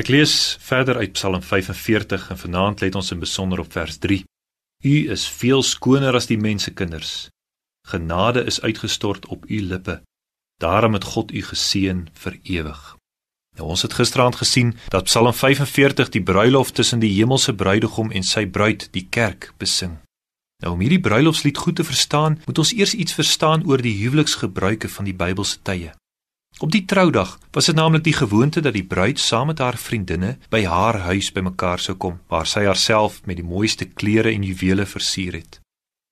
Ek lees verder uit Psalm 45 en vanaand let ons in besonder op vers 3. U is veel skoner as die mensekinders. Genade is uitgestort op u lippe. Daarom het God u geseën vir ewig. Nou ons het gisteraand gesien dat Psalm 45 die bruilof tussen die hemelse bruidegom en sy bruid, die kerk, besing. Nou om hierdie bruilofslied goed te verstaan, moet ons eers iets verstaan oor die huweliksgebruike van die Bybelse tye. Op die troudag was dit naamlik die gewoonte dat die bruid saam met haar vriendinne by haar huis bymekaar sou kom, waar sy haarself met die mooiste klere en juwele versier het.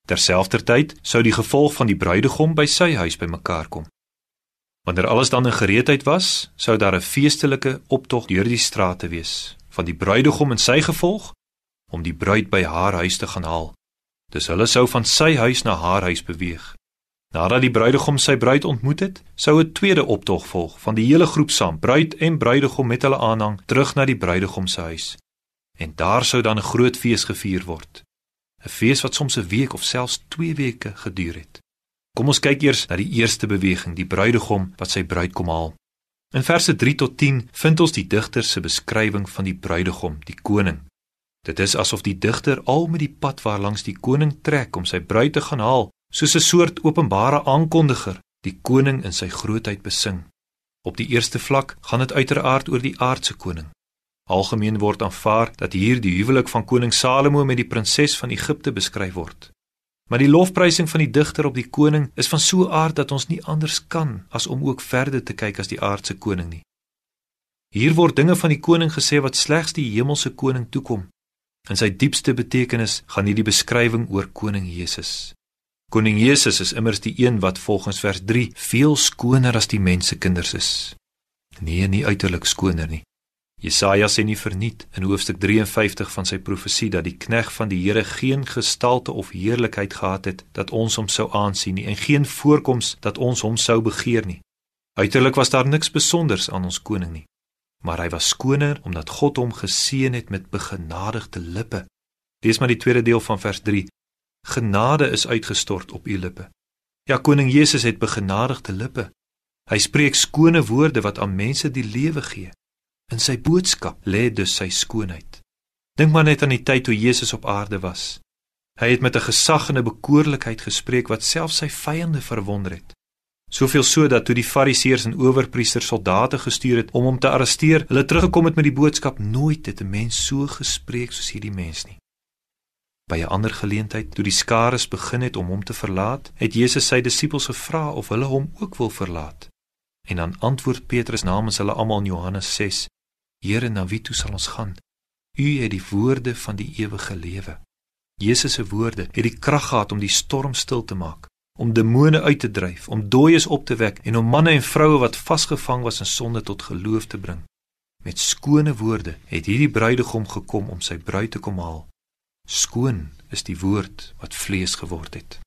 Terselfdertyd sou die gevolg van die bruidegom by sy huis bymekaar kom. Wanneer alles dan in gereedheid was, sou daar 'n feestelike optog deur die strate wees van die bruidegom en sy gevolg om die bruid by haar huis te gaan haal. Dis hulle sou van sy huis na haar huis beweeg. Nadat die bruidegom sy bruid ontmoet het, sou 'n tweede optog volg van die hele groep saam, bruid en bruidegom met hulle aanhang, terug na die bruidegom se huis. En daar sou dan 'n groot fees gevier word. 'n Fees wat soms 'n week of selfs 2 weke geduur het. Kom ons kyk eers na die eerste beweging, die bruidegom wat sy bruid kom haal. In verse 3 tot 10 vind ons die digter se beskrywing van die bruidegom, die koning. Dit is asof die digter al met die pad waar langs die koning trek om sy bruid te gaan haal, soos 'n soort openbare aankondiger die koning in sy grootheid besing. Op die eerste vlak gaan dit uiteraard oor die aardse koning. Algemeen word aanvaar dat hier die huwelik van koning Salomo met die prinses van Egipte beskryf word. Maar die lofprysing van die digter op die koning is van so 'n aard dat ons nie anders kan as om ook verder te kyk as die aardse koning nie. Hier word dinge van die koning gesê wat slegs die hemelse koning toekom. In sy diepste betekenis gaan hierdie beskrywing oor koning Jesus. Koning Jesus is immers die een wat volgens vers 3 veel skoner as die mensekinders is. Nee, nie uiterlik skoner nie. Jesaja sê nie verniet in hoofstuk 53 van sy profesie dat die knegg van die Here geen gestalte of heerlikheid gehad het dat ons hom sou aansien nie en geen voorkoms dat ons hom sou begeer nie. Uiterlik was daar niks besonders aan ons koning nie, maar hy was skoner omdat God hom geseën het met begenadigde lippe. Lees maar die tweede deel van vers Genade is uitgestort op u lippe. Ja, koning Jesus het begenadigde lippe. Hy spreek skone woorde wat aan mense die lewe gee. In sy boodskap lê dus sy skoonheid. Dink maar net aan die tyd toe Jesus op aarde was. Hy het met 'n gesag en 'n bekoorlikheid gespreek wat selfs sy vyande verwonder het. Soveel so dat toe die fariseërs en owerpriesters soldate gestuur het om hom te arresteer, hulle teruggekom het met die boodskap: "Nooit het 'n mens so gespreek soos hierdie mens nie." By 'n ander geleentheid, toe die skare begin het om hom te verlaat, het Jesus sy disippels gevra of hulle hom ook wil verlaat. En dan antwoord Petrus namens hulle almal in Johannes 6: Here, na wie toe sal ons gaan? U het die woorde van die ewige lewe. Jesus se woorde het die krag gehad om die storm stil te maak, om demone uit te dryf, om dooies op te wek en om manne en vroue wat vasgevang was in sonde tot geloof te bring. Met skone woorde het hierdie bruidegom gekom om sy bruid te kom haal. Skoon is die woord wat vlees geword het.